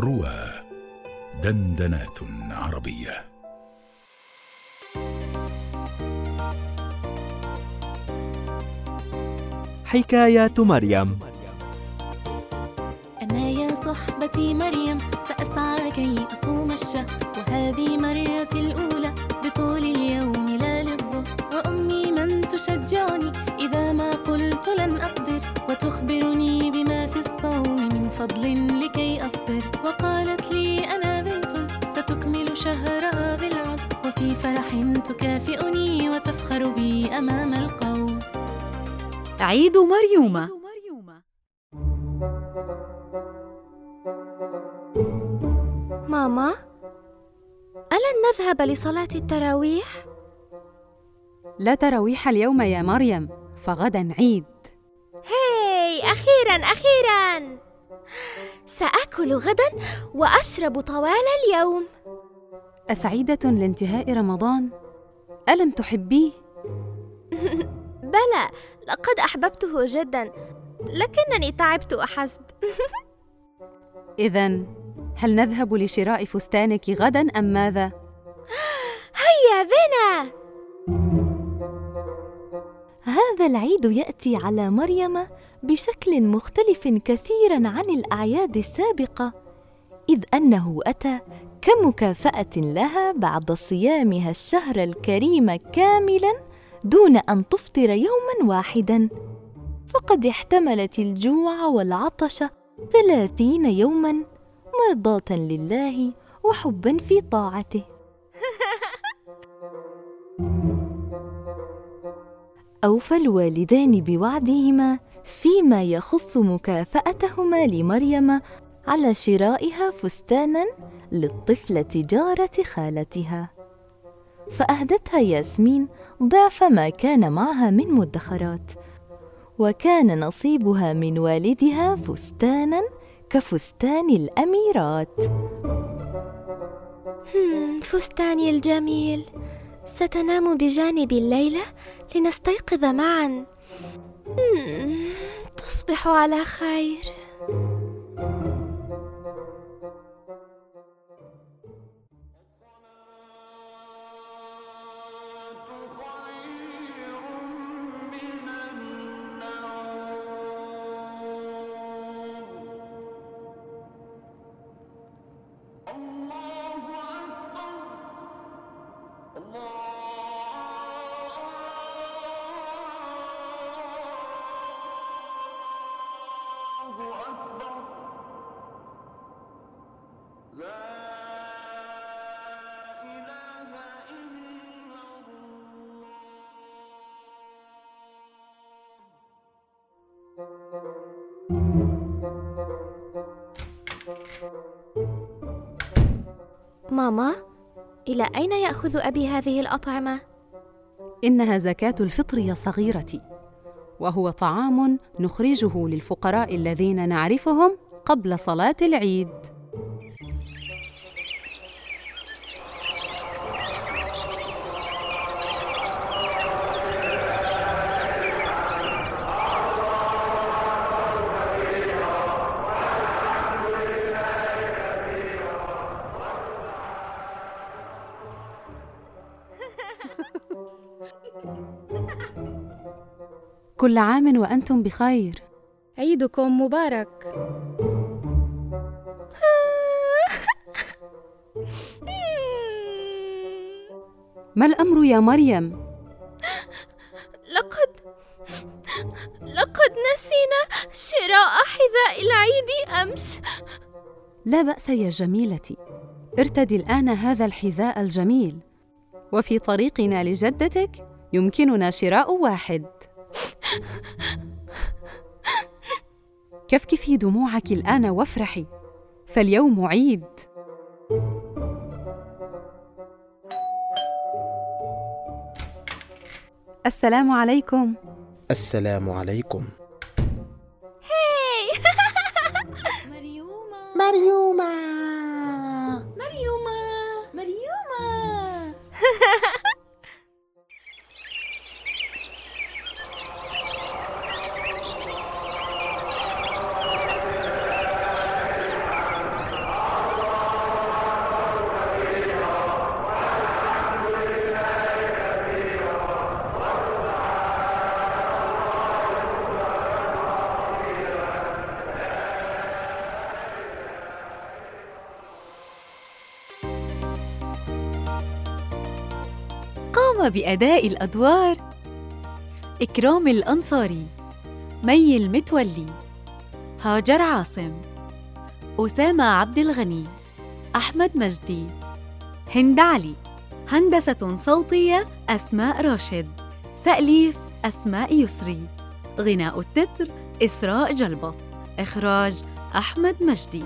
روى دندنات عربية. حكايات مريم. أنا يا صحبتي مريم سأسعى كي أصوم الشهر. وهذه مرتي الأولى بطول اليوم لا للظهر وأمي من تشجعني إذا ما قلت لن أقدر. وتخبرني بما في الصوم من فضل لكي أصبر وقالت لي أنا بنت ستكمل شهرها بالعزم وفي فرح تكافئني وتفخر بي أمام القوم. عيد مريومة. ماما ألن نذهب لصلاة التراويح؟ لا تراويح اليوم يا مريم فغدا عيد. هاي أخيرا أخيرا! سآكل غدا وأشرب طوال اليوم أسعيدة لانتهاء رمضان؟ ألم تحبيه؟ بلى لقد أحببته جدا لكنني تعبت أحسب إذا هل نذهب لشراء فستانك غدا أم ماذا؟ هيا بنا هذا العيد يأتي على مريم بشكل مختلف كثيرا عن الأعياد السابقة إذ أنه أتى كمكافأة لها بعد صيامها الشهر الكريم كاملا دون أن تفطر يوما واحدا. فقد احتملت الجوع والعطش ثلاثين يوما مرضاة لله وحبا في طاعته. اوفى الوالدان بوعدهما فيما يخص مكافأتهما لمريم على شرائها فستانا للطفلة جارة خالتها. فأهدتها ياسمين ضعف ما كان معها من مدخرات وكان نصيبها من والدها فستانا كفستان الأميرات. فستاني الجميل. ستنام بجانبي الليلة لنستيقظ معا. تصبح على خير. ماما إلى أين يأخذ أبي هذه الأطعمة؟ إنها زكاة الفطر يا صغيرتي وهو طعام نخرجه للفقراء الذين نعرفهم قبل صلاة العيد كل عام وأنتم بخير. عيدكم مبارك. ما الأمر يا مريم؟ لقد لقد نسينا شراء حذاء العيد أمس. لا بأس يا جميلتي. ارتدي الآن هذا الحذاء الجميل. وفي طريقنا لجدتك يمكننا شراء واحد. كفكفي دموعك الآن وافرحي؟ فاليوم عيد. السلام عليكم. السلام عليكم. قام بأداء الأدوار إكرام الأنصاري مي المتولي هاجر عاصم أسامة عبد الغني أحمد مجدي هند علي هندسة صوتية أسماء راشد تأليف أسماء يسري غناء التتر إسراء جلبط إخراج أحمد مجدي.